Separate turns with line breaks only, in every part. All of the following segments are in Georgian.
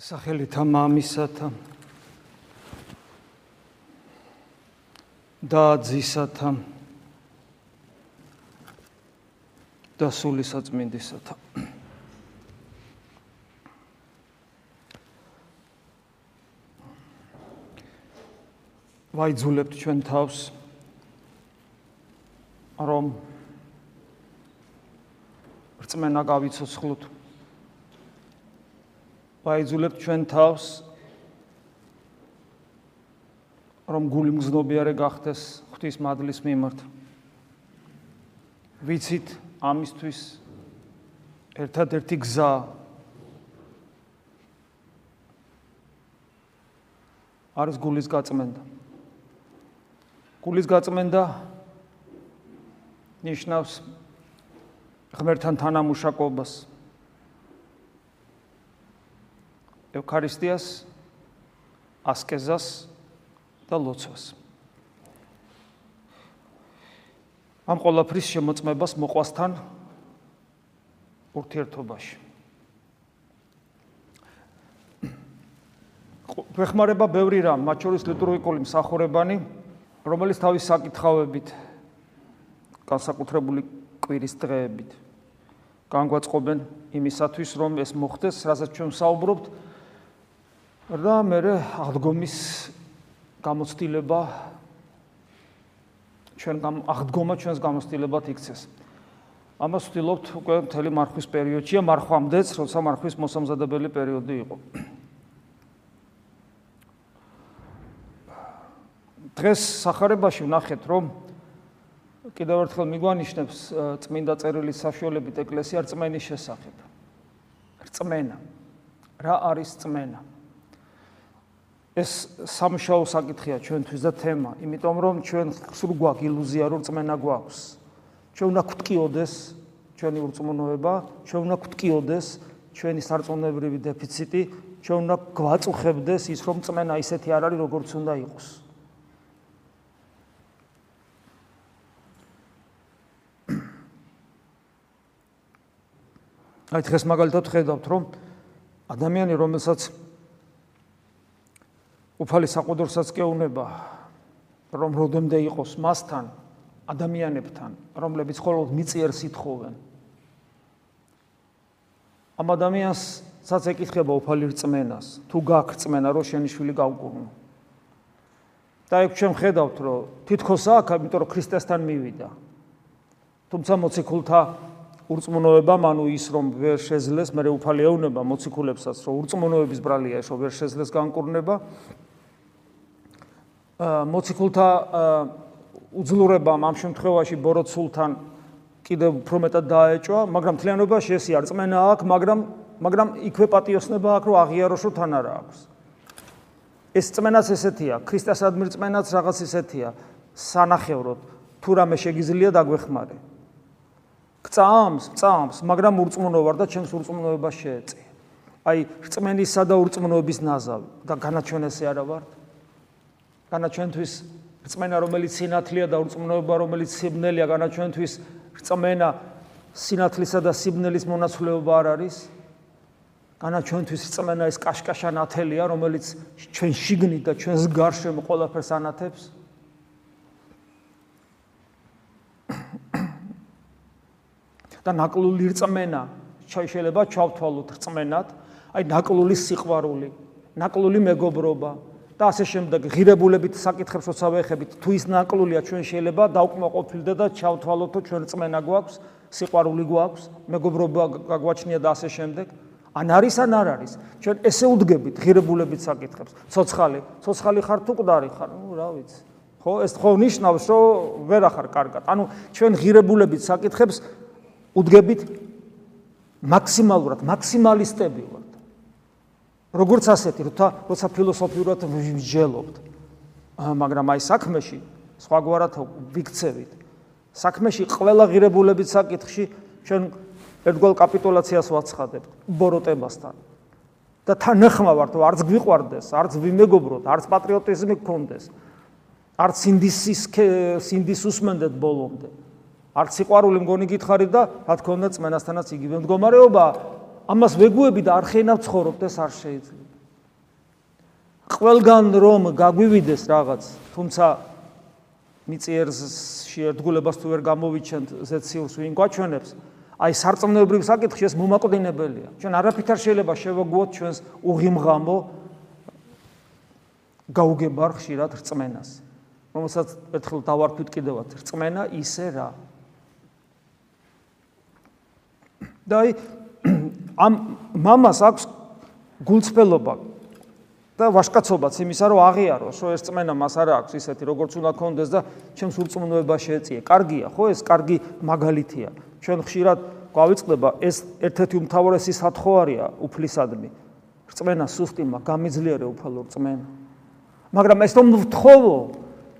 სახელითა მამისათა და ძისათა და სული საწმინდისათა. ვაიძულებთ ჩვენ თავს რომ რწმენა გავიცოცხლოთ ვაიძულებთ ჩვენ თავს რომ გული მგზნობიარე გახდეს ღვთის მადლის მიმართ. ვიცით ამისთვის ერთადერთი გზა. არის გულის გაწმენდა. გულის გაწმენდა ნიშნავს ღმერთთან თანამუშაკობას ევქარისტიას, ასკეზას და ლოცვას. ამ ყოლაფრის შემოწმებას მოყვასთან ურთიერთობაში. ვეხმარება ბევრი რამ, მათ შორის ლიტურგიკული მსახურებანი, რომელიც თავის საკითხავებით განსაკუთრებული კვირის დღეებით განგვაწყობენ იმისათვის, რომ ეს მოხდეს, რასაც ჩვენ საუბრობთ, რა მე აღდგომის გამოცდილება ჩვენ აღდგომა ჩვენს გამოცდილებად იქცეს. ამას ვთილობთ უკვე მთელი მარხვის პერიოდშია, მარხვამდეც, როცა მარხვის მოსამზადებელი პერიოდი იყო. დღეს სახარებაში ვნახეთ, რომ კიდევ ერთხელ მიგვანიშნებს წმინდა წერილის საშუალებით ეკლესია რწმენის შესახებ. რწმენა. რა არის რწმენა? ეს სამშაო საკითხია ჩვენთვის და თემა, იმიტომ რომ ჩვენ სულ გვაქვს ილუზია, რომ წმენა გვაქვს. ჩვენ უნდა გვტკიოდეს ჩვენი ურწმუნოება, ჩვენ უნდა გვტკიოდეს ჩვენი სარწმუნოებრივი დეფიციტი, ჩვენ უნდა გვაწუხებდეს ის, რომ წმენა ისეთი არ არის, როგორც უნდა იყოს. აი დღეს მაგალითად ხედავთ, რომ ადამიანი, რომელსაც უფალი საყუდრსაც კეუნება რომ როდემდე იყოს მასთან ადამიანებთან რომლებიც ხოლმე მიწიერს ითხოვენ ამ ადამიანს საც ეკითხება უფალი რწმენას თუ გაქვს რწმენა რომ შენი შვილი გავკურნო და ეგ ჩვენ ხედავთ რომ თითქოს აქ იმიტომ რომ ქრისტესთან მივიდა. თუმცა მოციქულთა ურწმუნოება მანუ ის რომ ვერ შეძლეს მე უფალი ეუნება მოციქულებსაც რომ ურწმუნოების ბრალია ეს რომ ვერ შეძლეს განკურნება მოციქულთა უძლურებამ ამ შემთხვევაში ბოროტსულთან კიდევ უფრო მეტად დაეჭვა, მაგრამ თლიანობაში ეს არ წმენა აქვს, მაგრამ მაგრამ იქვე პატიოსნება აქვს, რომ აღიაროს რომ თან არა აქვს. ეს წმენაც ესეთია, ქრისტესადმი წმენაც რაღაც ესეთია, სანახევროდ თუ რამე შეგიძლია დაგვეხმარე. გწამს, წამს, მაგრამ ურწმუნო ვარ და ჩემს ურწმუნოებას შეეწი. აი, რწმენისა და ურწმუნოების ნაზავი და განაჩვენესე არა ვარ? განა ჩვენთვის რწმენა რომელიც სინათლეა და ურწმუნოება რომელიც სიბნელეა განა ჩვენთვის რწმენა სინათლისა და სიბნელის მონაცვლეობა არ არის. განა ჩვენთვის რწმენა ეს კაშკაშა ნათელია რომელიც ჩვენ შიგნით და ჩვენს გარშემო ყველაფერს ანათებს. და ნაკლული რწმენა შეიძლება ჩავთვალოთ რწმენად. აი ნაკლული სიყვარული ნაკლული მეგობრობა და ასე შემდეგ ღირებულებით საკითხებს როცა ვეხებით თუ ის ნაკლულია ჩვენ შეიძლება დაუკმაყოფილდე და ჩავთვალოთო ჩვენ წმენა გვაქვს სიყვარული გვაქვს მეგობრობა გაგვაჩნია და ასე შემდეგ. ან არის ან არ არის. ჩვენ ესე უდგებით ღირებულებით საკითხებს. ცოცხალი ცოცხალი ხარ თუ ყდარი ხარ? ნუ რა ვიცი. ხო ეს ხო ნიშნავს რომ ვერ ახარ კარგად. ანუ ჩვენ ღირებულებით საკითხებს უდგებით მაქსიმალურად მაქსიმალისტები ვართ როგორც ასეთი, როცა როცა ფილოსოფიურად ვიჯელობთ. მაგრამ აი საქმეში სხვაგვარად ვიქცევით. საქმეში ყველა ღირებულებით საკითხში ჩვენ ერთგვარ კაპიტულაციას ვაცხადებთ ბოროტებასთან. და თან ნახმავართ, რომ არც გვიყვარდეს, არც ვიმეგობროთ, არც პატრიოტიზმი გქონდეს. არც სინდისის სინდის უსმენდეთ ბოლომდე. არც სიყვარული მგონი გითხარით და რა თქმა უნდა წმენასთანაც იგივე მდგომარეობა ამას ვეგუები და არ ხენავ ცხოვრობდეს არ შეიძლება. ყველგან რომ გაგვივიდეს რაღაც, თუმცა მიწიერში ერთგულებას თუ ვერ გამოვიჩენთ ზეციურს ვინ გვაჩვენებს, აი სარწმუნოებრივ საკითხში ეს მომაკვდინებელია. ჩვენ არაფერ არ შეიძლება შევაგუოთ ჩვენს უღიმღამო გაუგებარ ხშირად რწმენას. რომელსაც ერთხელ დავარქვით კიდევაც რწმენა ისე რა. და აი ამ მამას აქვს გულწრფელობა და ვაშკაცობაც იმისა, რომ აღიაროს, რომ ეს წმენა მას არ აქვს ისეთი, როგორც უნდა კონდეს და ჩემს ურწმუნოება შეეწიე. კარგია, ხო, ეს კარგი მაგალითია. ჩვენ ხშირად გავიწყდება ეს ერთ-ერთი უმთავრესი სათხოვარია უფლისადმი. წმენა სუსტიმა გამიძლიერე უფალო წმენა. მაგრამ ეს რომ ვთხოვო,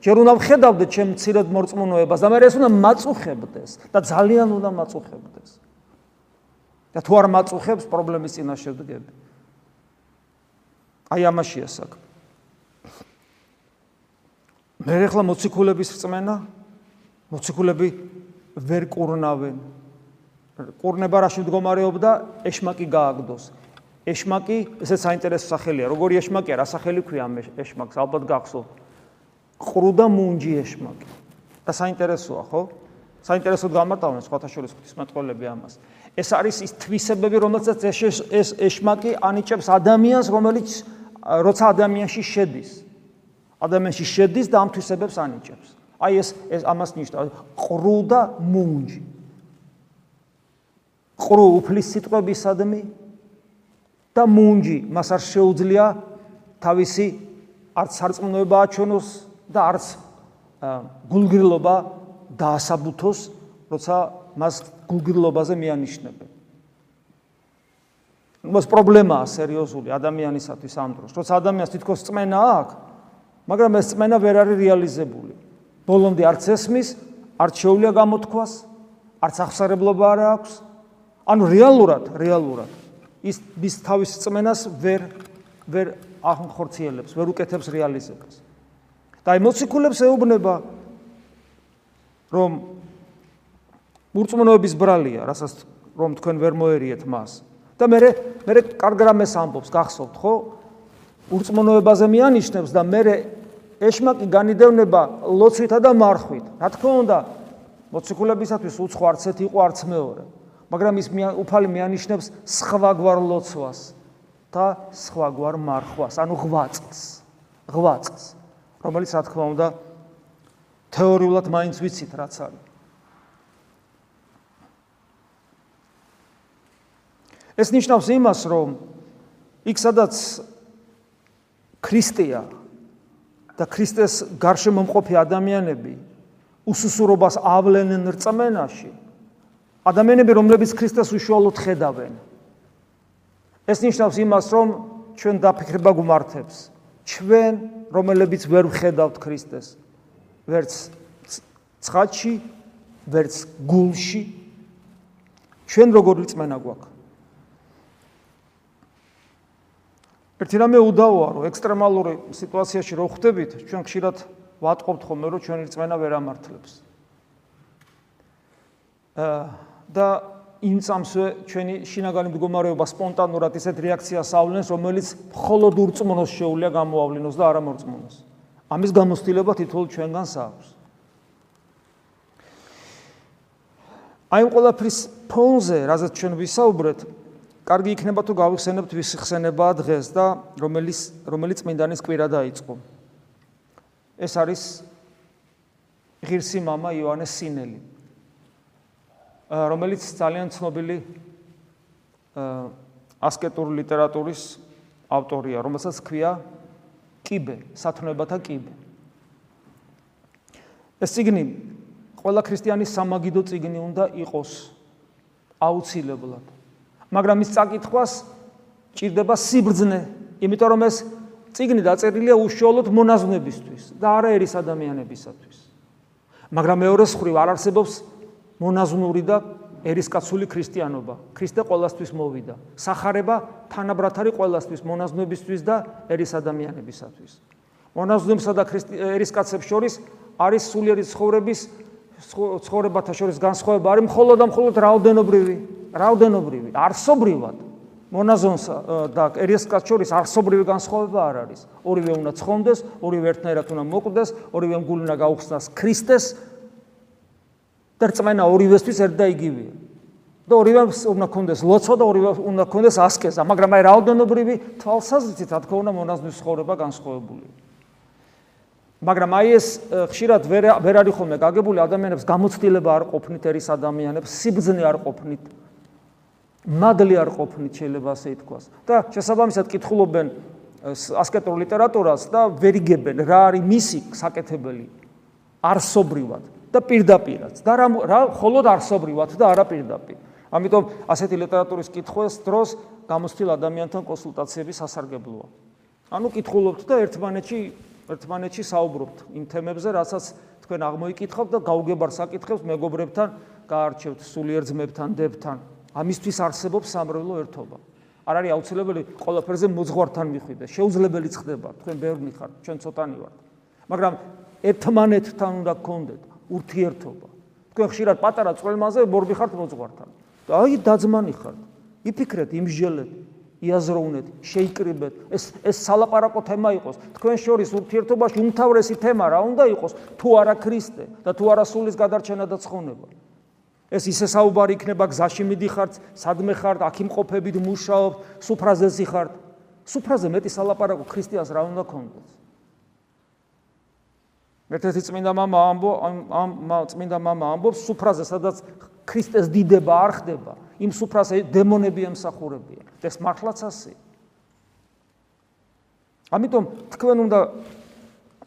ჯერ უნდა ვხედავდე ჩემ ცირად მორწმუნოებას და მე ეს უნდა მაწუხებდეს და ძალიან უნდა მაწუხებდეს. და თუ არ მაწუხებს, პრობლემის წინაშე ვდგები. აი ამაშია საქმე. მე ახლა მოციქულების რწმენა მოციქულები ვერ კურნავენ. კურნება რაში მდგომარეობდა? ეშმაკი გააგდოს. ეშმაკი, ესეც საინტერესო სახელია. როგორი ეშმაკია? რა სახელი ქვია ამ ეშმაკს? ალბათ გახსოვთ. ყრუ და მუნჯი ეშმაკი. და საინტერესოა, ხო? საინტერესოდ გამარტავენ სხვათა შორის ღვთისმეტყველები ამას. ეს არის ის თვისებები, რომელსაც ეს ეშმაკი ანიჭებს ადამიანს, რომელიც როცა ადამიანში შედის. ადამიანში შედის და ამ თვისებებს ანიჭებს. აი ეს ეს ამას ნიშნავს ყრუ და მუნჯი. ყრუ უფლის სიტყვებისადმი და მუნჯი მას არ შეუძლია თავისი არც სარწმუნოება აჩვენოს და არც გულგრილობა დაასაბუთოს, როცა მას გულგრილობაზე მიანიშნებენ. მას პრობლემაა სერიოზული ადამიანისათვის ამ დროს. როცა ადამიანს თითქოს წმენა აქვს, მაგრამ ეს წმენა ვერ არის რეალიზებული. ბოლომდე არც ესმის, არც შეუძლია გამოთქვას, არც ახსარებლობა არ აქვს. ანუ რეალურად, რეალურად ის ის თავის წმენას ვერ ვერ ახორციელებს, ვერ უკეთებს რეალიზებას. და აი მოციქულებს ეუბნება რომ მურწმუნოების ბრალია, რასაც რომ თქვენ ვერ მოერიეთ მას. და მე მე კარგ რამეს ამბობს, გახსოვთ ხო? ურწმუნოებაზე მიანიშნებს და მე ეშმაკი განიდევნება ლოცვითა და მარხვით. რა თქმა უნდა, მოციქულებისათვის უცხო არც ერთი იყო არც მეორე. მაგრამ ის უფალი მიანიშნებს სხვა გვარ ლოცვას და სხვა გვარ მარხვას, ანუ ღვაწლს. ღვაწლს, რომელიც რა თქმა უნდა თეორიულად მაინც ვიცით რაც არის. ეს ნიშნავს იმას, რომ იქ სადაც ქრისტეა და ქრისტეს გარშემო მყოფი ადამიანები უსუსურობას ავლენენ რწმენაში, ადამიანები, რომლებიც ქრისტეს უშუალოდ ხედავენ. ეს ნიშნავს იმას, რომ ჩვენ დაფიქრება გვმართებს. ჩვენ, რომლებიც ვერ ვხედავთ ქრისტეს, ვერც ცხადში, ვერც გულში, ჩვენ როგორი წმენა გვაქვს? ერთი რამე უდავოა, რომ ექსტრემალური სიტუაციაში რო ხვდებით, ჩვენ ხშირად ვატყობთ ხოლმე, რომ ჩვენი რწმენა ვერ ამართლებს. და იმ წამსვე ჩვენი შინაგანი მდგომარეობა სპონტანურად ისეთ რეაქციას ავლენს, რომელიც მხოლოდ ურწმუნოს შეუძლია გამოავლინოს და არა მორწმუნოს. ამის გამოცდილება თითოეულ ჩვენგანს აქვს. აი ამ ყველაფრის ფონზე, რაზეც ჩვენ ვისაუბრეთ, კარგი იქნება თუ გავიხსენებთ ვის ხსენებაა დღეს და რომელიც რომელიც წმინდანის კვირა დაიწყო. ეს არის ღირსი мама იოანეს სინელი. რომელიც ძალიან ცნობილი ასკეტური ლიტერატურის ავტორია, რომელსაც ქვია კიბე, სათნოებათა კიბე. ეს ციგნი ყველა ქრისტიანის სამაგიდო ციგნი უნდა იყოს აუცილებლად. მაგრამ ის წაკითხვას ჭირდება სიბრძნე, იმიტომ რომ ეს ციგნი დაწერილია უშუალოდ მონაზვნებისთვის და არა ერის ადამიანებისათვის. მაგრამ მეორე მხრივ არ არსებობს მონაზვნური და ერისკაცული ქრისტიანობა. ქრისტე ყოველასთვის მოვიდა. სახარება თანაბრად არის ყოველასთვის მონაზვნებისთვის და ერის ადამიანებისათვის. მონაზვნებსა და ერისკაცებს შორის არის სულიერი ცხოვრების ცხოვრებათა შორის განსხვავება არის მხოლოდ და მხოლოდ რაოდენობრივი. რაოდენობრივი, არსობრივად. მონაზონს და ერიესკას შორის არსობრივი განსხვავება არ არის. ორივე უნდა ცხონდეს, ორივე ერთნაირად უნდა მოკვდეს, ორივე მგული უნდა გაუხსნას ქრისტეს და რწმენა ორივესთვის ერთ და იგივეა. და ორივე უნდა კონდეს ლოცვა და ორივე უნდა კონდეს ასკეზა, მაგრამ აი რაოდენობრივი თვალსაზრისით, რა თქმა უნდა, მონაზონის ცხოვრება განსხვავებულია. მაგრამ აი ეს ხშირად ვერ ვერ არის ხოლმე გაგებული ადამიანებს გამოცდილება არ ყოფნით ერის ადამიანებს, სიბძნე არ ყოფნით. მადლი არ ყოფნით შეიძლება ასე ითქვას. და შესაბამისად კითხულობენ ასკეტურ ლიტერატურას და ვერიგებენ რა არის მისი საკეთებელი არსობრივად და პირდაპირაც და რა რა მხოლოდ არსობრივად და არა პირდაპირ. ამიტომ ასეთი ლიტერატურის კითხვის დროს გამოცდილ ადამიანთან კონსულტაციები სასარგებლოა. ანუ კითხულობთ და ერთმანეთში ერთმანეთში საუბრობთ იმ თემებზე, რასაც თქვენ აღმოიკითხავთ და გაუგებარ საკითხებს მეგობრებთან გაარჩევთ, სულიერ ძმებთან, დებთან. ამისთვის არსებობს სამრევლო ერთობა. არ არის აუცილებელი ყველაფერზე მოძღვართან მიხვიდე. შეუძლებელი ხდება, თქვენ ბევრი ხართ, ჩვენ ცოტანი ვართ. მაგრამ ერთმანეთთან უნდა გქონდეთ ურთიერთობა. თქვენ ხშირად პატარა წვრილმაზე მორბი ხართ მოძღვართან. აი დაძმანი ხართ. იფიქრეთ, იმჟელეთ, იაზროვნეთ, შეიკრიბეთ. ეს ეს სალაპარაკო თემა იყოს. თქვენ შორის ურთიერთობაში უმთავრესი თემა რა უნდა იყოს? თუ არა ქრისტე და თუ არა სულის გადარჩენა და ცხონება. ეს ისე საუბარი იქნება გზაში მიდიხართ, სადმე ხართ, აქ იმყოფებით, მუშაობთ, სუფრაზეზე ხართ. სუფრაზე მეტი სალაპარაკო ქრისტიანს რა უნდა ქონდეს? ერთ-ერთი წმინდა მამა ამბო ამ წმინდა მამა ამბობს სუფრაზე, სადაც ქრისტეს დიდება არ ხდება, იმ სუფრაზე დემონები ემსახურებიან. ეს მართლაც ასე. ამიტომ თქვენ უნდა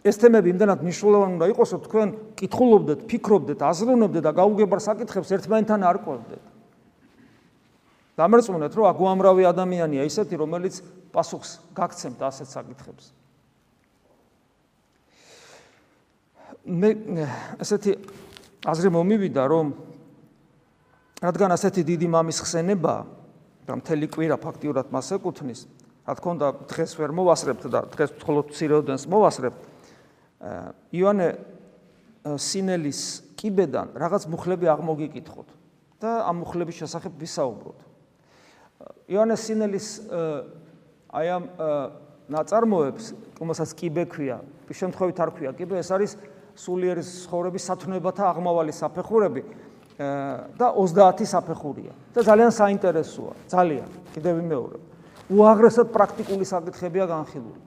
ეს თემები იმდანაც მნიშვნელოვანი უნდა იყოს, რომ თქვენ კითხულობდეთ, ფიქრობდეთ, აზროვნებდეთ და გაუგებარ საკითხებს ერთმანეთთან არ ყვებდეთ. დამერწმუნეთ, რომ აგვამრავი ადამიანია ისეთი, რომელიც პასუხს გაგცემთ ასეთ საკითხებს. მე ასეთი აზრი მომივიდა, რომ რადგან ასეთი დიდი მამის ხსენება და მთელი კვირა ფაქტიურად მას ეკუთვნის, რა თქმა უნდა, დღეს ვერ მოვასრებთ და დღეს მხოლოდ ცირეოდენს მოვასრებთ. იონე სინელის კიბედან რაღაც მუხლები აღმოგიკითხოთ და ამ მუხლების შესახებ ვისაუბროთ. იონე სინელის აი ამ ნაწარმოებს, რომელსაც კიბე ქვია, შემთხვევით არ ქვია კიბე, ეს არის სულიერი ცხოვრების სათნოებათა აღმავალი საფეხურები და 30 საფეხურია და ძალიან საინტერესოა, ძალიან. კიდევ ვიმეორებ. უაღრესად პრაქტიკული საკითხებია განხილული.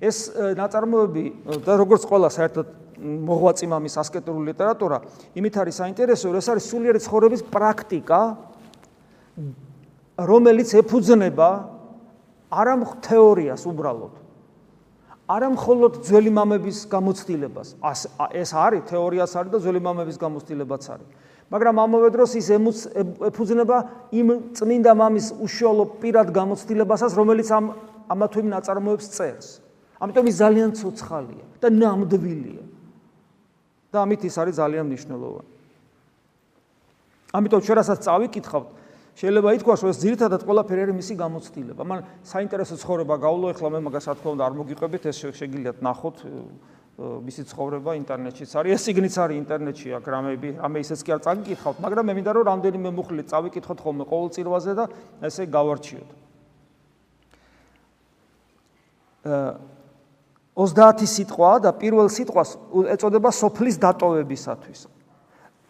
ეს ნაწარმოები და როგორც ყველა საერთოდ მოღვაწი მამის ასკეტური ლიტერატურა, იმით არის საინტერესო, რომ ეს არის სულიერი ცხოვრების პრაქტიკა, რომელიც ეფუძნება არა თეორიას უბრალოდ. არა მხოლოდ ძველი მამების გამოცდილებას. ეს არის თეორიას არის და ძველი მამების გამოცდილებაც არის. მაგრამ ამავე დროს ის ეფუძნება იმ წმინდა მამის უშუალო პირად გამოცდილებასაც, რომელიც ამ ამა თუ იმ ნაწარმოებს წერს. ამიტომ ის ძალიან ცოცხალია და ნამდვილია. და ამით ის არის ძალიან მნიშვნელოვანი. ამიტომ ჩვენ რასაც წავიკითხავთ, შეიძლება ითქვას, რომ ეს ძირითადად ყველაფერი არის მისი გამოცდილება. მაგრამ საინტერესო ცხოვრება გაულო, ეხლა მე მაგას რა თქმა უნდა არ მოგიყვებით, ეს შეგიძლიათ ნახოთ მისი ცხოვრება ინტერნეტშიც არის. ეს სიგნიც არის ინტერნეტში, აქ რამეები, ამე ისეც კი არ წაგიკითხავთ, მაგრამ მე მინდა რომ რამდენიმე მუხლი წავიკითხოთ ხოლმე ყოველწირვაზე და ესე გავარჩიოთ. აა 30 სიტყვა და პირველ სიტყვას ეწოდება სოფლის დატოვებისათვის.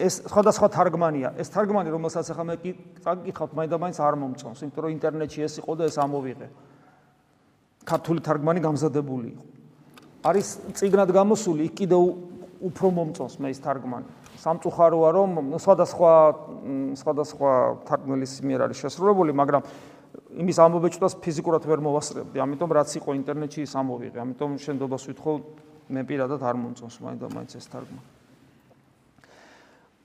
ეს სხვადასხვა თარგმანია. ეს თარგმანი, რომელსაც ახლა მე წაკითხავთ, მაინდა-მაინც არ მომწონს, იმიტომ რომ ინტერნეტში ეს იყო და ეს ამოვიღე. ქართული თარგმანი გამზადებული იყო. არის ციგნად გამოსული, იქ კიდევ უფრო მომწონს მე ეს თარგმანი. სამწუხაროა, რომ სხვადასხვა სხვადასხვა თარგმნელის მიერ არის შესრულებული, მაგრამ იმის ამობეჭდას ფიზიკურად ვერ მოვასწრებდი, ამიტომ რაც იყო ინტერნეტში ის ამოვიღე, ამიტომ შენდობას ვითხოვ მე პირადად არ მომწონს მაინდა მაინც ეს თარგმანი.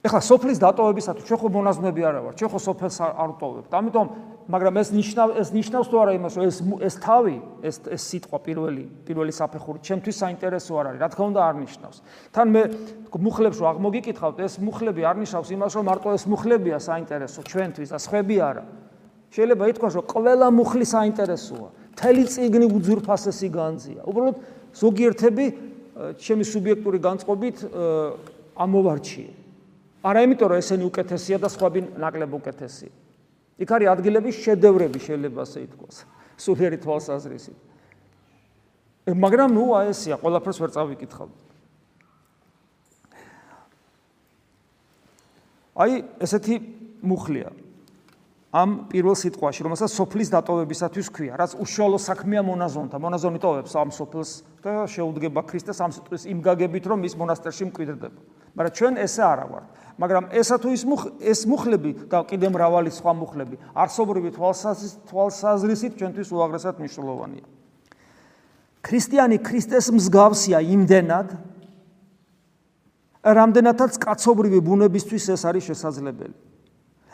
ეხლა სოფლის დატოვებისათვის ჩვენ ხო მონაზვნები არა ვარ, ჩვენ ხო სოფელს არ ვტოვებთ. ამიტომ, მაგრამ ეს ნიშნავს ეს ნიშნავს თუ არა იმას, რომ ეს ეს თავი, ეს ეს სიტყვა პირველი, პირველი საფეხური ჩემთვის საინტერესო არ არის, რა თქმა უნდა არ ნიშნავს. თან მე მუხლებს რო აღმოგიკითხავთ, ეს მუხლები არ ნიშნავს იმას, რომ მარტო ეს მუხლებია საინტერესო ჩვენთვის და სხვები არა. შეიძლება ითქვას, რომ ყველა მუხლი საინტერესოა. მთელი ციგნი უძურფასესი განძია. უბრალოდ ზოგიერთები ჩემი სუბიექტური განწყობით ამოვარჩიე. არა იმიტომ, რომ ესენი უკეთესია და სხვები ნაკლებ უკეთესია. იქ არის ადგილები შედევრები შეიძლება ასე ითქვას სულიერი თვალსაზრისით მაგრამ ნუ აი ესია ყველაფერს ვერ წავიკითხავ. აი ესეთი მუხლია ამ პირველ სიტყვაში, რომელსაც სოფლის დატოვებისათვის ქვია, რაც უშუალო საქმეა მონაზონთა. მონაზონი ტოვებს ამ სოფლს და შეუდგება ქრისტეს ამ სიტყვის იმ გაგებით, რომ ის მონასტერში მკვიდრდება. მაგრამ ჩვენ ესე არა ვარ. მაგრამ ესა თუ ის მუხ ეს მუხლები და კიდე მრავალი სხვა მუხლები, არსობრივი თვალსაზრისით ჩვენთვის უაღრესად მნიშვნელოვანია. ქრისტიანი ქრისტეს მსგავსია იმდენად, რამდენადაც კაცობრივი ბუნებისთვის ეს არის შესაძლებელი.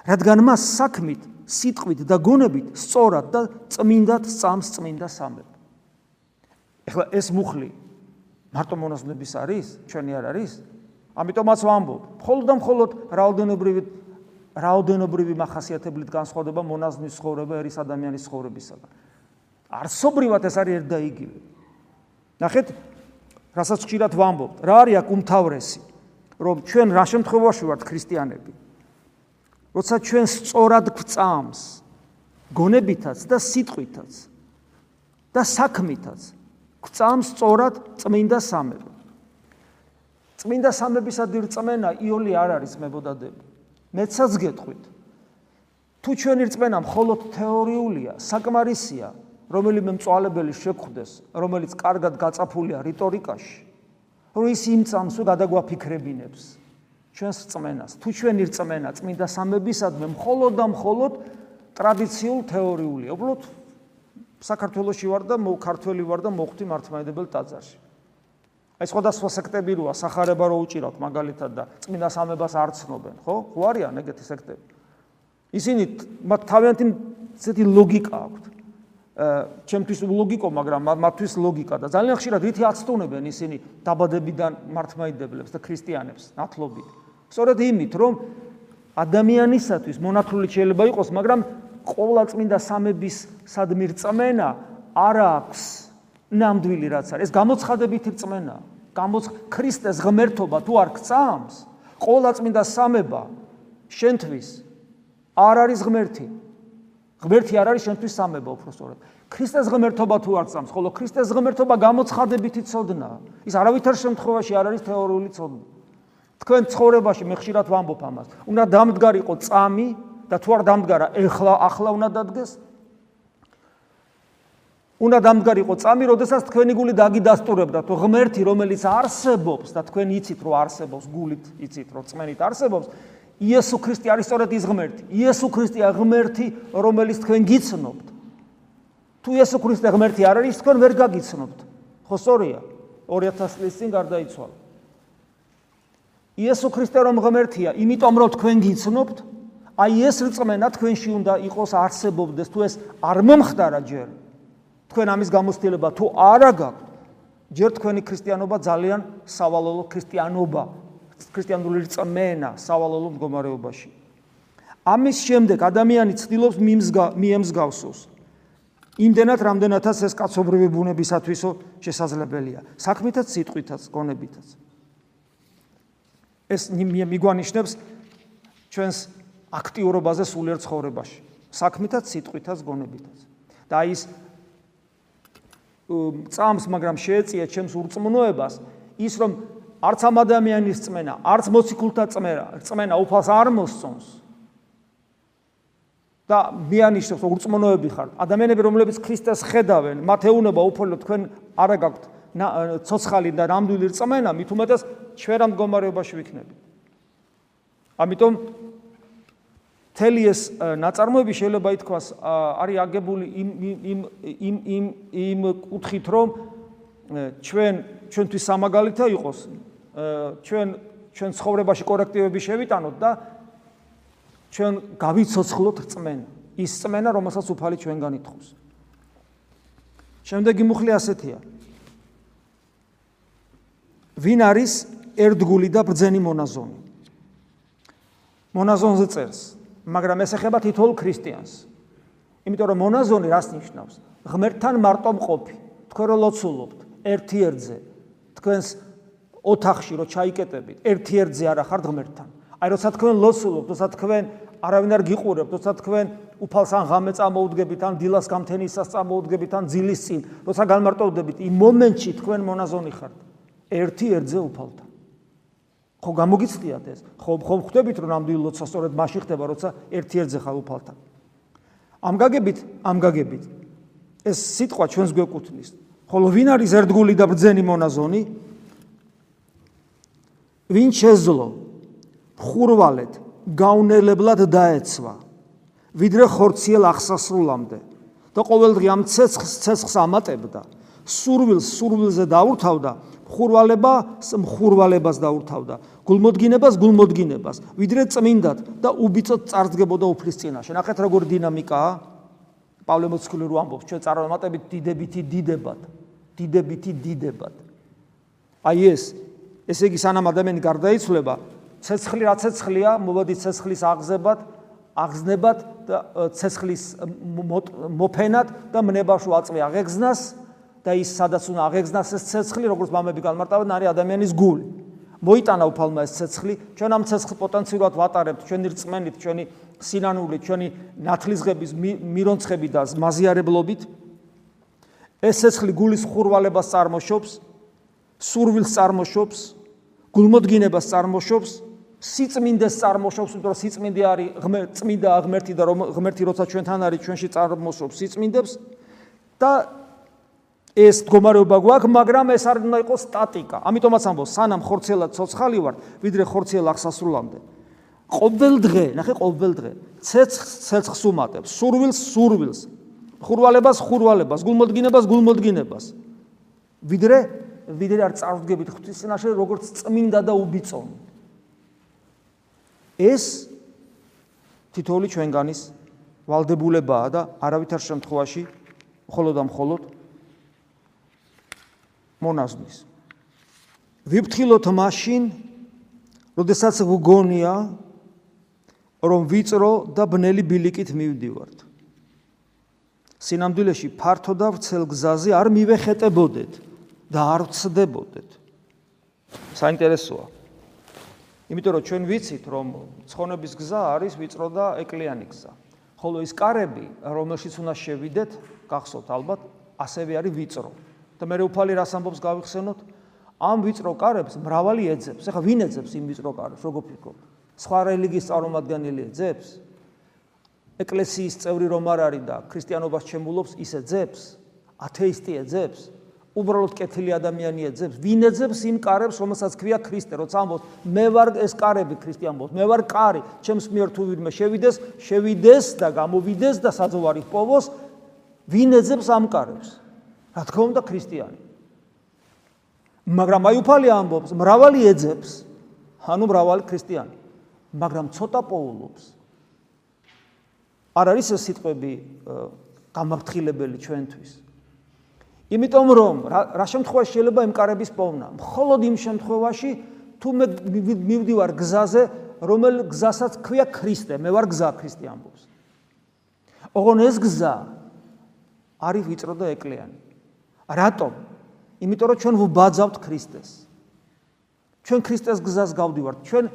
რადგან მას საქმით, სიტყვით და გონებით სწორად და წმინდად წამს წმინდა სამებ. ეხლა ეს მუხლი მარტო მონაზვნების არის, ჩვენი არ არის? ამიტომაც ვამბობ, მხოლოდ და მხოლოდ რაოდენობრივი რაოდენობრივი מחასიათებლით განსხვავდება მონაზვნის ცხოვრება ერის ადამიანის ცხოვრებისაგან. არსობრივად ეს არის ერთ და იგივე. ნახეთ, რასაც ხშირად ვამბობ, რა არის აქ უმთავრესი? რომ ჩვენ რა შემთხვევაში ვართ ქრისტიანები? როცა ჩვენ სწორად გვწამს გონებითაც და სიტყვითაც და საქმითაც გვწამს სწორად წმინდა სამება. წმინდა სამებისადი რწმენა იოლი არ არის მებოდადები. მეცაც გეტყვით. თუ ჩვენი რწმენა მხოლოდ თეორიულია, საკმარისია, რომელიმე მწვალებელი შეგხვდეს, რომელიც კარგად გაწაფულია რიტორიკაში, რომ ის იმწამს ու გადაგვაფიქრებინებს. ჩვენს რწმენას. თუ ჩვენი რწმენა წმინდა სამებისადმე მხოლოდ და მხოლოდ ტრადიციულ თეორიულია. უბრალოდ საქართველოსში ვარ და ქართველი ვარ და მოხდი მართლმადიდებელ ტაძარში. აი სხვადასხვა სექტები როა სახარება რო უჭირავთ მაგალითად და წმინდა სამებას არ ცნობენ, ხო? ხო არიან ეგეთი სექტები. ისინი მათ თავიანთი ცეთი ლოგიკა აქვთ. აა ჩემთვის ლოგიკო, მაგრამ მათთვის ლოგიკა და ძალიან ხშირად რითი აცტუნებენ ისინი დაბადებიდან მართლმადიდებლებს და ქრისტიანებს ნათლობით. სწორედ იმით, რომ ადამიანისათვის მონათლული შეიძლება იყოს, მაგრამ ყოვლა წმინდა სამების სადმი რწმენა არ აქვს ნამდვილი რაც არის. ეს გამოცხადებითი რწმენა. გამოც ქრისტეს ღმერთობა თუ არ გწამს, ყოვლა წმინდა სამება შენთვის არ არის ღმერთი. ღმერთი არ არის შენთვის სამება უფრო სწორად. ქრისტეს ღმერთობა თუ არ გწამს, ხოლო ქრისტეს ღმერთობა გამოცხადებითი ცოდნა. ის არავითარ შემთხვევაში არ არის თეორიული ცოდნა. თქვენ ცხოვრებაში მე ხშირად ვამბობ ამას. უნდა დამდგარიყო წამი და თუ არ დამდგარა, ეხლა ახლა უნდა დადგეს. უნდა დამდგარიყო წამი, როდესაც თქვენი გული დაგიდასტურებდა, თუ ღმერთი, რომელიც არსებობს და თქვენ იცით, რომ არსებობს, გულით იცით, რომ წმენით არსებობს, იესო ქრისტე არის სწორედ ის ღმერთი. იესო ქრისტეა ღმერთი, რომელიც თქვენ გიცნობთ. თუ იესო ქრისტე ღმერთი არ არის, თქვენ ვერ გაგიცნობთ. ხო სწორია? 2000 წლის წინ გარდაიცვალა. იესო ქრისტე რომ ღმერთია, იმიტომ რომ თქვენ გიცნობთ, აი ეს რწმენა თქვენში უნდა იყოს არსებობდეს, თუ ეს არ მომხდარა ჯერ. თქვენ ამის გამოცდილება თუ არა გაქვთ, ჯერ თქვენი ქრისტიანობა ძალიან სავალალო ქრისტიანობა, ქრისტიანული რწმენა სავალალო მდგომარეობაში. ამის შემდეგ ადამიანი ცდილობს მიემსგავსოს. იმდენად რამდენადაც ეს კაცობრიობი ბუნებისათვისო შესაძლებელია. საქმითაც, სიტყვითაც, გონებითაც. ეს მიგვანიშნებს ჩვენს აქტიურობაზე სულიერ ცხოვრებაში, საქმითაც, სიტყვითაც, გონებითაც. და ის წამს, მაგრამ შეეწია ჩემს ურწმუნოებას, ის რომ არც ამ ადამიანის წმენა, არც მოციქულთა წმენა, წმენა უფალს არ მოსწონს. და მიანიშნებს, რომ ურწმუნოები ხარ, ადამიანები, რომლებიც ქრისტეს ხედავენ, მათ ეუნება უფალო თქვენ არა გაქვთ ცოცხალი და ნამდვილი რწმენა, მით უმეტეს ჩვენ რა მდგომარეობაში ვიქნებით. ამიტომ თელი ეს ნაწარმოები შეიძლება ითქვას არის აგებული იმ იმ იმ იმ იმ კუთხით რომ ჩვენ ჩვენთვის სამაგალითო იყოს ჩვენ ჩვენ ცხოვრებაში კორექტივები შევიტანოთ და ჩვენ გავიცოცხლოთ რწმენა ის რწმენა რომელსაც უფალი ჩვენგან ითხოვს შემდეგი მუხლი ასეთია ვინ არის ერთგული და ბრძენი მონაზონი? მონაზონზე წერს, მაგრამ ეს ეხება თითოეულ ქრისტიანს. იმიტომ რომ მონაზონი რას ნიშნავს? ღმერთთან მარტო მყოფი. თქვენ რო ლოცულობთ ერთ-ერთზე, თქვენს ოთახში რო ჩაიკეტებით, ერთ-ერთზე არა ხართ ღმერთთან. აი როცა თქვენ ლოცულობთ, როცა თქვენ არავინ არ გიყურებთ, როცა თქვენ უფალს ან ღამე წამოუდგებით, ან დილას გამთენისას წამოუდგებით, ან ძილის წინ, როცა განმარტოვდებით, იმ მომენტში თქვენ მონაზონი ხართ. ერთი ერთზე უფალთან. ხო გამოგიწდიათ ეს? ხო ხო ხვდებით რომ ნამდვილი ლოცვა სწორედ მასში ხდება, როცა ერთი ერთზე ხარ უფალთან. ამ გაგებით, ამ გაგებით. ეს სიტყვა ჩვენს გვეკუთვნის. ხოლო ვინ არის ერთგული და ბრძენი მონაზონი? ვინ შეძლო ხურვალეთ გაუნელებლად დაეცვა ვიდრე ხორციელ ახსასრულამდე და ყოველდღე ამ ცეცხს ცეცხს ამატებდა სურვილს სურვილზე დაურთავდა ხურვალება ხურვალებას დაურთავდა გულმოდგინებას გულმოდგინებას ვიდრე წმინდად და უბიწოდ წარდგებოდა უფლის წინაშე. ნახეთ როგორ დინამიკაა. პავლე მოციქული რო ამბობს ჩვენ წარმატებით დიდებითი დიდებად დიდებითი დიდებად. აი ეს ესე იგი სანამ ადამიანი გარდაიცვლება ცეცხლი რა ცეცხლია? მოვადი ცეცხლის აღზებად აღზნებად და ცეცხლის მოფენად და მნებაშო აწვი აღეგზნას და ის სადაც უნდა აღეგზნას ეს ცეცხლი როგორც მამები განმარტავენ არის ადამიანის გული. მოიტანა უფალმა ეს ცეცხლი ჩვენ ამ ცეცხლს პოტენციურად ვატარებთ ჩვენი რწმენით ჩვენი სინანულით ჩვენი ნათლისღების მირონცხები და მაზიარებლობით. ეს ცეცხლი გულის ხურვალებას წარმოშობს სურვილს წარმოშობს გულმოდგინებას წარმოშობს სიწმინდეს წარმოშობს, იმიტომ რომ სიწმინდე არის წმინდა აღმერთი და რომ ღმერთი როცა ჩვენთან არის, ჩვენში წარმოშობს სიწმინდებს და ეს მდგომარეობა გვაქვს, მაგრამ ეს არ უნდა იყოს სტატიკა. ამიტომაც ამბობს, სანამ ხორცელა ცოცხალი ვარ, ვიდრე ხორცელა ახსასრულამდე. ყოველ დღე, ნახე ყოველ დღე, ცეცხს ცეცხს უმატებს, სურვილს სურვილს, ხურვალებას ხურვალებას, გულმოდგინებას გულმოდგინებას. ვიდრე ვიდრე არ წარდგებით ღვთისმშობლში, როგორც წმინდა და უბიწონი. ეს თითოეული ჩვენგანის ვალდებულებაა და არავითარ შემთხვევაში მხოლოდ და მხოლოდ მონაზმის. ვიფთხილოთ მაშინ, როდესაც ვგონია, რომ ვიწრო და ბნელი ბილიკით მივდივართ. სინამდვილეში ფართო და ვრცელ გზაზე არ მივეხეტებოდეთ და არ ვწდებოდეთ. საინტერესოა. იმიტომ რომ ჩვენ ვიცით რომ ცხონების გზა არის ვიწრო და ეკლიანი გზა. ხოლო ის კარები, რომელშიც უნდა შევიდეთ, გახსოვთ ალბათ, ასევე არის ვიწრო. და მე უფალი რას ამბობს გავიხსენოთ? ამ ვიწრო კარებს მრავალი ეძებს. ეხლა ვინ ეძებს იმ ვიწრო კარებს, როგორ ფიქრობ? სხვა რელიგიის წარმომადგენელი ეძებს? ეკლესიის წევრი რომ არ არის და ქრისტიანობას ჩემულობს, ის ეძებს? ათეისტი ეძებს? უბრალოდ კეთილი ადამიანი ეძებს, ვინ ეძებს იმ კარებს, რომელსაც ქვია ქრისტე, როცა ამბობს, მე ვარ ეს კარები ქრისტიან ამბობს, მე ვარ კარი, ჩემს მიერ თუ ვინმე შევიდეს, შევიდეს და გამოვიდეს და საძოვარი პოვოს, ვინ ეძებს ამ კარებს? რა თქმა უნდა ქრისტიანი. მაგრამ აი უფალი ამბობს, მრავალი ეძებს, ანუ მრავალი ქრისტიანი, მაგრამ ცოტა პოულობს. არ არის ეს სიტყვები გამაფრთხილებელი ჩვენთვის. იმიტომ რომ რა შემთხვევაში შეიძლება იმ კარების პოვნა? მხოლოდ იმ შემთხვევაში თუ მე მივდივარ გზაზე, რომელ გზასაც ქვია ქრისტე, მე ვარ გზა ქრისტე ამბობს. ოღონ ეს გზა არის ვიწრო და ეკლიანი. რატომ? იმიტომ რომ ჩვენ ვბაძავთ ქრისტეს. ჩვენ ქრისტეს გზას გავდივართ. ჩვენ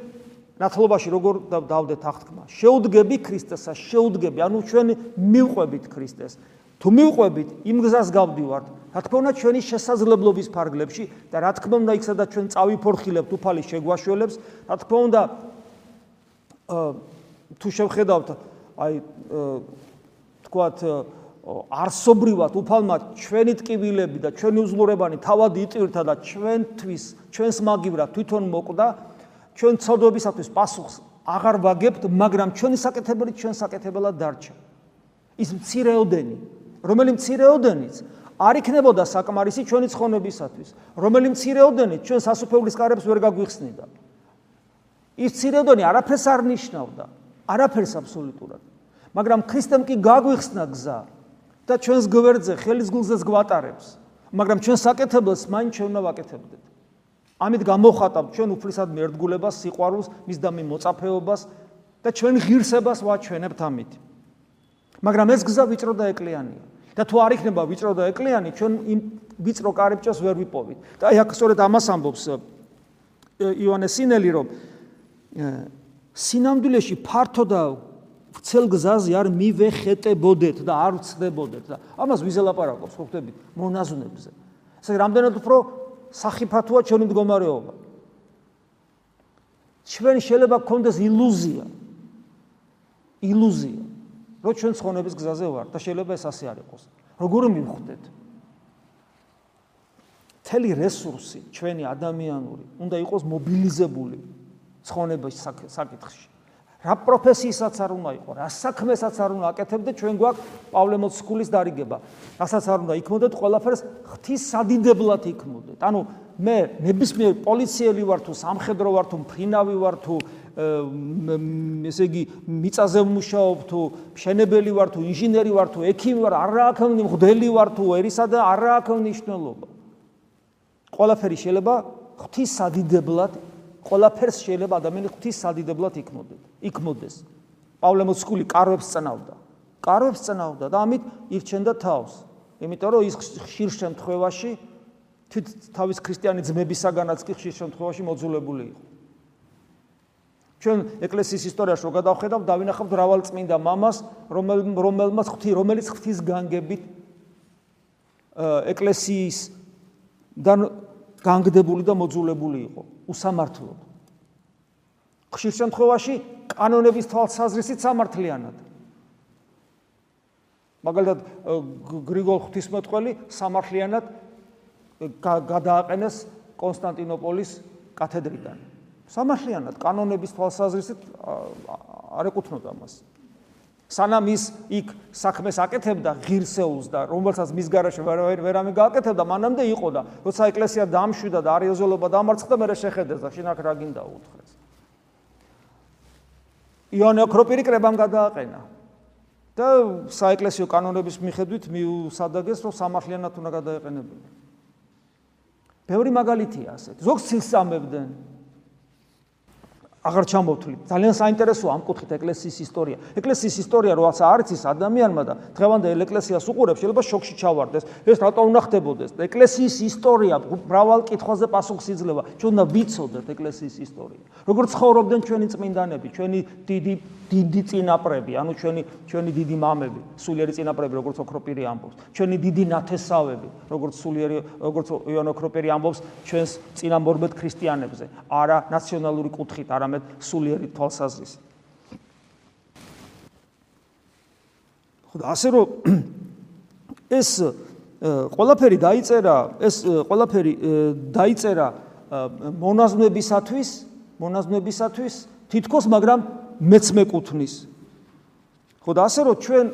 ნათლობაში როგორ დავდეთ აღთქმა? შეუდგები ქრისტესა, შეუდგები, ანუ ჩვენ მივყვებით ქრისტეს. თუ მივყვებით, იმ გზას გავდივართ. რა თქმა უნდა ჩვენი შესაძლებლობის ფარგლებში და რა თქმა უნდა იქ სადაც ჩვენ წავიფორხილებთ უფალი შეგვაშველებს რა თქმა უნდა თუ შევხედავთ აი თქვათ არსობრივად უფალმა ჩვენი ტკივილები და ჩვენი უზლურებანი თავად იტვირთა და ჩვენთვის ჩვენს მაგივრად თვითონ მოკვდა ჩვენ ცოდვებისათვის პასუხს აღარ ვაგებთ მაგრამ ჩვენი საკეთებელი ჩვენ საკეთებელად დარჩა ის მცირეოდენი რომელიც მცირეოდენიც არ იქნებოდა საკმარისი ჩვენი ცხონებისათვის, რომელიც მცირეოდენი ჩვენ სასופეულის კარებს ვერ გაგვიხსნიდა. ის მცირეოდენი არაფერს არ ნიშნავდა, არაფერს აბსოლუტურად. მაგრამ ქრისტემ კი გაგვიხსნა გზა და ჩვენს გვერდზე ხელის გულზეც გვატარებს, მაგრამ ჩვენ საკეთებელს მაინც ჩვენ უნდა ვაკეთებდეთ. ამით გამოხატავთ ჩვენ უფლისად მერდგულებას, სიყვარულს, მის და მიმოწაფეობას და ჩვენ ღირსებას ვაჩვენებთ ამით. მაგრამ ეს გზა ვიწრო და ეკლიანია. და თუ არ იქნება ვიწრო და ეკლიანი, ჩვენ იმ ვიწრო კარიბჭას ვერ ვიპოვით. და აი აქ სწორედ ამას ამბობს იოანე სინელი, რომ სინამდვილეში ფართო და ცელ გზაზე არ მივეხეტებოდეთ და არ ვწდებოდეთ და ამას ვიზელაპარაკობს ხო ხდებით მონაზვნებზე. ესე რამდენად უფრო სახიფათოა ჩვენი მდგომარეობა. ჩვენ შეიძლება გქონდეს ილუზია. ილუზია. რომ ჩვენ ცხონების გზაზე ვართ და შეიძლება ეს ასე არ იყოს როგორ მივხვდეთ? მთელი რესურსი ჩვენი ადამიანური უნდა იყოს მობილიზებული ცხონების საკითხში რა პროფესიისაც არ უნდა იყო, რა საქმესაც არ უნდა აკეთებდე, ჩვენ გვაქვს პავლე მოციქულის დარიგება. რასაც არ უნდა იქმოდეთ, ყველაფერს ღვთის სადიდებლად იქმოდეთ. ანუ მე ნებისმიერ პოლიციელი ვარ თუ სამხედრო ვარ თუ მფრინავი ვარ თუ ესე იგი მიწაზე ვმუშაობ თუ მშენებელი ვარ თუ ინჟინერი ვარ თუ ექიმი ვარ, არ აქვს მღვდელი ვარ თუ ერისა და არ აქვს მნიშვნელობა. ყველაფერი შეიძლება ღვთის სადიდებლად ყველაფერს შეიძლება ადამიანი ღვთის სადიდებლად იქმოდეს. იქმოდეს. პავლე მოციქული კარვებს წნავდა. კარვებს წნავდა და ამით ირჩენდა თავს. იმიტომ რომ ის ხშირ შემთხვევაში თვით თავის ქრისტიანი ძმებისაგანაც კი ხშირ შემთხვევაში მოძულებული იყო. ჩვენ ეკლესიის ისტორიაში რო გადავხედავ, დავინახავთ რავალწმინდა მამას, რომელმაც ღვთი, რომელიც ღვთის განგებით ეკლესიის დან განგდებული და მოძულებული იყო. უსამართლოდ. ხშირ შემთხვევაში კანონების თვალსაზრისით სამართლიანად. მაგალითად გრიგოლ ღვთისმეტყველი სამართლიანად გადააყენეს კონსტანტინოპოლის კათედრიდან. სამართლიანად კანონების თვალსაზრისით არ ეკუთვნოდა მას. სანამ ის იქ საქმეს აკეთებდა ღირსეულს და რომელსაც მის garaშე ვერ ვერამე გააკეთებდა მანამდე იყო და როცა ეკლესია დამშვიდა და არიოზოლობა დამარცხდა მე შეხედეს და შენ აქ რა გინდა უთხრეს? იონე ოკროპირი კრებამ გადააყენა. და საეკლესიო კანონების მიხედვით მიუსადაგეს რომ სამართლიანად უნდა გადაეყენებინა. ბევრი მაგალითია ასეთ. ზოგს ცილსამებდნენ აღარ ჩამოვთვლით. ძალიან საინტერესოა ამ კუთხით ეკლესიის ისტორია. ეკლესიის ისტორია როაც არის ის ადამიანმა და დღევანდელ ეკლესიას უყურებს, შეიძლება შოქში ჩავარდეს. ეს რატო უნდა ხდებოდეს? ეკლესიის ისტორია მრავალ კითხვაზე პასუხს იძლევა. ჩვენ უნდა ვიცოდეთ ეკლესიის ისტორია. როგორ ცხოვრობდნენ ჩვენი წმინდანები, ჩვენი დიდი დიდი წინაპრები, ანუ ჩვენი ჩვენი დიდი მამები, სულიერი წინაპრები, როგორც ოქროპირი ამბობს, ჩვენი დიდი ნათესავები, როგორც სულიერი, როგორც იონო ოქროპირი ამბობს, ჩვენს წინამორბედ ქრისტიანებზე, არა ნაციონალური კუთხით, არამედ სულიერი თვალსაზრისით. ხო, ასე რომ ეს ყველაფერი დაიწერა, ეს ყველაფერი დაიწერა მონაზვნებისათვის, მონაზვნებისათვის თითქოს, მაგრამ მეც მეკუთვნის. ხო და ასე რომ ჩვენ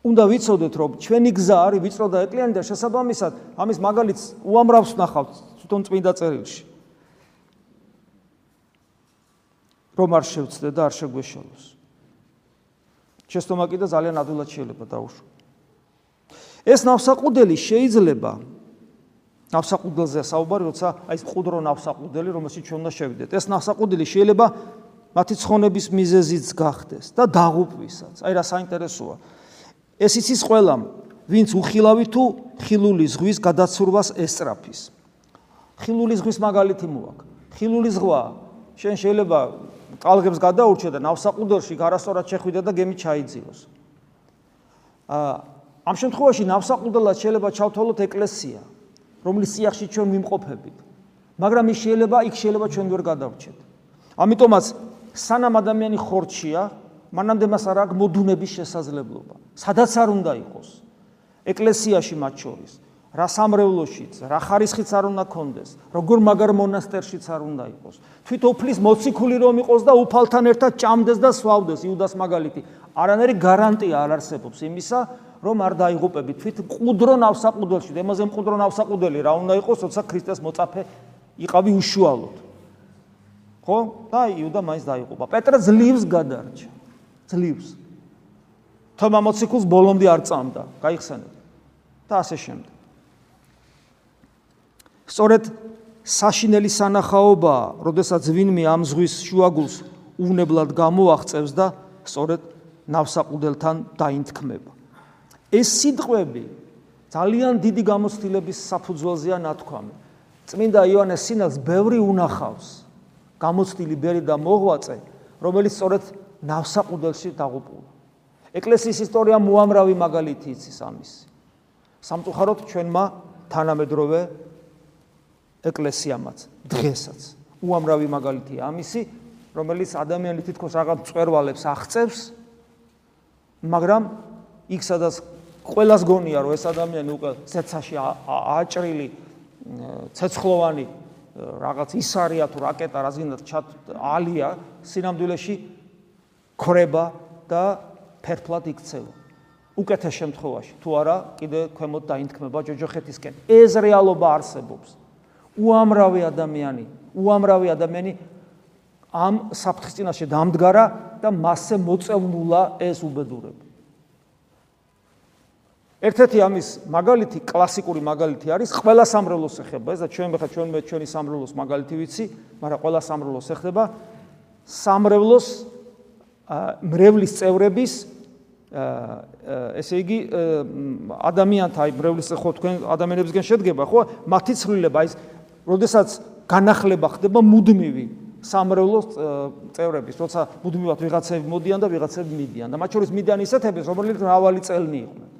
უნდა ვიცოდეთ რომ ჩვენი გზა არის ვიწრო და ეკლიანი და შესაბამისად ამის მაგალითს უამრავს ნახავთ თვითონ წმინდა წერილში. რომ არ შევცდე და არ შეგვეშალოს. შეცდომა კიდე ძალიან ადვილად შეიძლება დაუშვო. ეს ნავსაყუდელი შეიძლება ნავსაყუდელზე საუბარი, როცა აი ეს ყუდრო ნავსაყუდელი, რომელშიც ჩვენ უნდა შევიდეთ. ეს ნავსაყუდელი შეიძლება მათი ცხონების მიზეზიც გახდეს და დაღუპვისაც. აი რა საინტერესოა. ეს იცის ყველამ, ვინც უხილავი თუ ხილული ზღვის გადაცურვას ესწრაფის. ხილული ზღვის მაგალითი მოაქვს. ხილული ზღვა შენ შეიძლება ტალღებს გადაურჩე და ნავსაყუდელში გარასწორად შეხვიდე და გემი ჩაიძიოს. აა ამ შემთხვევაში ნავსაყუდელად შეიძლება ჩავთვალოთ ეკლესია. რომლის სიახში ჩვენ მიმყოფებით. მაგრამ ის შეიძლება იქ შეიძლება ჩვენ ვერ გადავრჩეთ. ამიტომაც სანამ ადამიანი ხორჩია, მანამდე მას არ აქვს მოდუნების შესაძლებლობა. სადაც არ უნდა იყოს. ეკლესიაში მათ შორის, რა სამრევლოშიც, რა ხარისხიც არ უნდა კონდეს, როგორ მაგარ მონასტერშიც არ უნდა იყოს. თვით ოფლის მოციქული რომ იყოს და უფალთან ერთად ჭამდეს და სვავდეს, იუდას მაგალითი. არანაირი გარანტია არ არსებობს იმისა, რომ არ დაიღუპები. თვით ყუდრო ნავსაყუდელში და იმაზე მყუდრო ნავსაყუდელი რა უნდა იყოს როცა ქრისტეს მოწაფე იყავი უშუალოდ. ხო? და იუდა მაინც დაიღუპა. პეტრე ძლივს გადარჩა. ძლივს. თომა მოციქულს ბოლომდე არ წამდა გაიხსენეთ. და ასე შემდეგ სწორედ საშინელი სანახაობა როდესაც ვინმე ამ ზღვის შუაგულს უნებლად გამოაღწევს და სწორედ ნავსაყუდელთან დაინთქმება ეს სიტყვები ძალიან დიდი გამოცდილების საფუძველზეა ნათქვამი. წმინდა იოანეს სინას ბევრი უნახავს. გამოცდილი ბერი და მოღვაწე რომელიც სწორედ ნავსაყუდელში დაღუპულა. ეკლესიის ისტორია მოამრავი მაგალითი იცის ამის. სამწუხაროდ ჩვენმა თანამედროვე ეკლესიამაც დღესაც უამრავი მაგალითია ამისი, რომელიც ადამიანი თითქოს რაღაც წვერვალებს აღწევს, მაგრამ იქ სადაც ყოველას გონია რომ ეს ადამიანი უკვე ცეცაში აჭრილი ცეცხლოვანი რაღაც ისარია თუ რაკეტა რაზინად ჩათ ალია სინამდვილეში ქრება და ფერფლად იქცევა. უკეთეს შემთხვევაში თუ არა კიდე ქვემოთ დაინთქმება ჯოჯოხეთისკენ. ეს რეალობა არსებობს. უამრავი ადამიანი, უამრავი ადამიანი ამ საფრთხის წინაშე დამდგარა და მასზე მოწევნულა ეს უბედურება. ერთ-ერთი ამის მაგალითი, კლასიკური მაგალითი არის ყველა სამრელოს ეხება, ეს და ჩვენ ხა ჩვენ მე ჩვენი სამრელოს მაგალითი ვიცი, მაგრამ ყველა სამრელოს ეხება. სამრელოს მრევლის წევრების ესე იგი ადამიანთა აი მრევლის ხო თქვენ ადამიანებისგან შედგება ხო? მათი ცვლილება ის როდესაც განახლება ხდება მუდმივი სამრევლოს წევრების, როცა მუდმივად ვიღაცები მოდიან და ვიღაცები მიდიან და მათ შორის მიდიან ისეთები, რომლებიც მრავალი წელნი იყვნენ.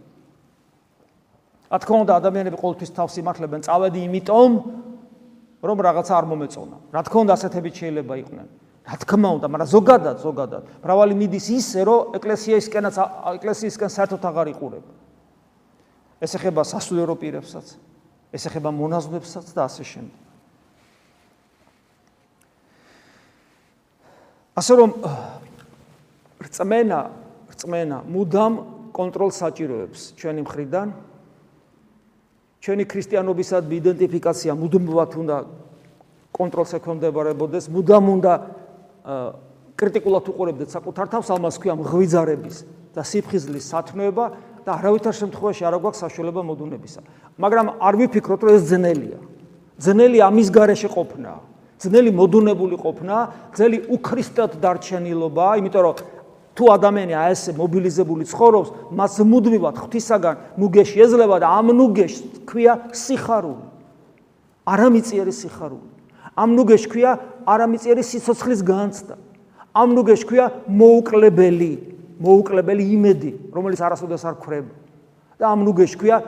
რა თქმა უნდა, ადამიანები ყოველთვის თავს იმართლებენ წავედი იმიტომ, რომ რაღაცა არ მომეწონა. რა თქმა უნდა, ასეთები შეიძლება იყვნენ. რა თქმა უნდა, მაგრამ ზოგადად, ზოგადად, მრავალი მიდის ისე, რომ ეკლესიისკენაც ეკლესიისკენ საერთოდ აღარ იყურება. ეს ეხება სასულიერო პირებსაც, ეს ეხება მონაზვნებსაც და ასე შემდეგ. ასე რომ რწმენა, რწმენა მუდამ კონტროლს საჭიროებს ჩვენი მხრიდან. ჩვენი ქრისტიანობისადმი იდენტიფიკაცია მუდმივად უნდა კონტროლს ეკონდებარებოდეს, მუდამ უნდა კრიტიკულად უყურებდეთ საკუთარ თავს, ამას ქვია მღვიძარების და სიფხიზლის სათნოება და არავითარ შემთხვევაში არ აქვს საშუალება მოდუნებისა. მაგრამ არ ვიფიქროთ, რომ ეს ძნელია. ძნელი ამის garaშე ყოფნა. ძნელი მოდუნებული ყოფნა, ძელი უქრისტად დარჩენილობა, იმიტომ რომ თუ ადამიანი აი ესე მობილიზებული ცხოვრობს, მას მუდმივად ღვთისაგან ნუგეში ეძლევა და ამ ნუგეში ქვია სიხარული. არამიწიერი სიხარული. ამ ნუგეში ქვია არამიწიერი სიცოცხლის განცდა. ამ ნუგეში ქვია მოუკლებელი, მოუკლებელი იმედი, რომელიც არასოდეს არ ქრება. და ამ ნუგეში ქვია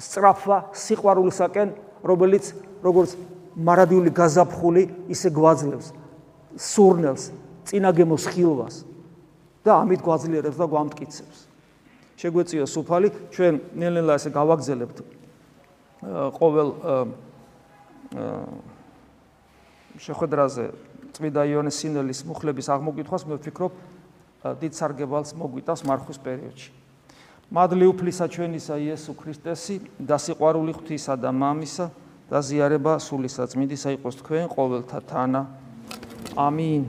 სწრაფვა სიყვარულისაკენ, რომელიც როგორც მარადიული გაზაფხული ისე გვაძლევს სურნელს, წინაგემოს ხილვას და ამით გვაძლიერებს და გვამტკიცებს. შეგვეციო სუფალი, ჩვენ ნელ-ნელა ესე გავაგზელებთ ყოველ შეხვედრაზე წმინდა იონეს სინელის მუხლების აღმოკითხვას მე ვფიქრობ დიდ სარგებელს მოგვიტას მარხვის პერიოდში. მადლი უფლისა ჩვენისა იესო ქრისტესი და სიყვარული ღვთისა და მამისა და ზიარება სულისა წმინდისა იყოს თქვენ ყოველთა თანა. ამინ.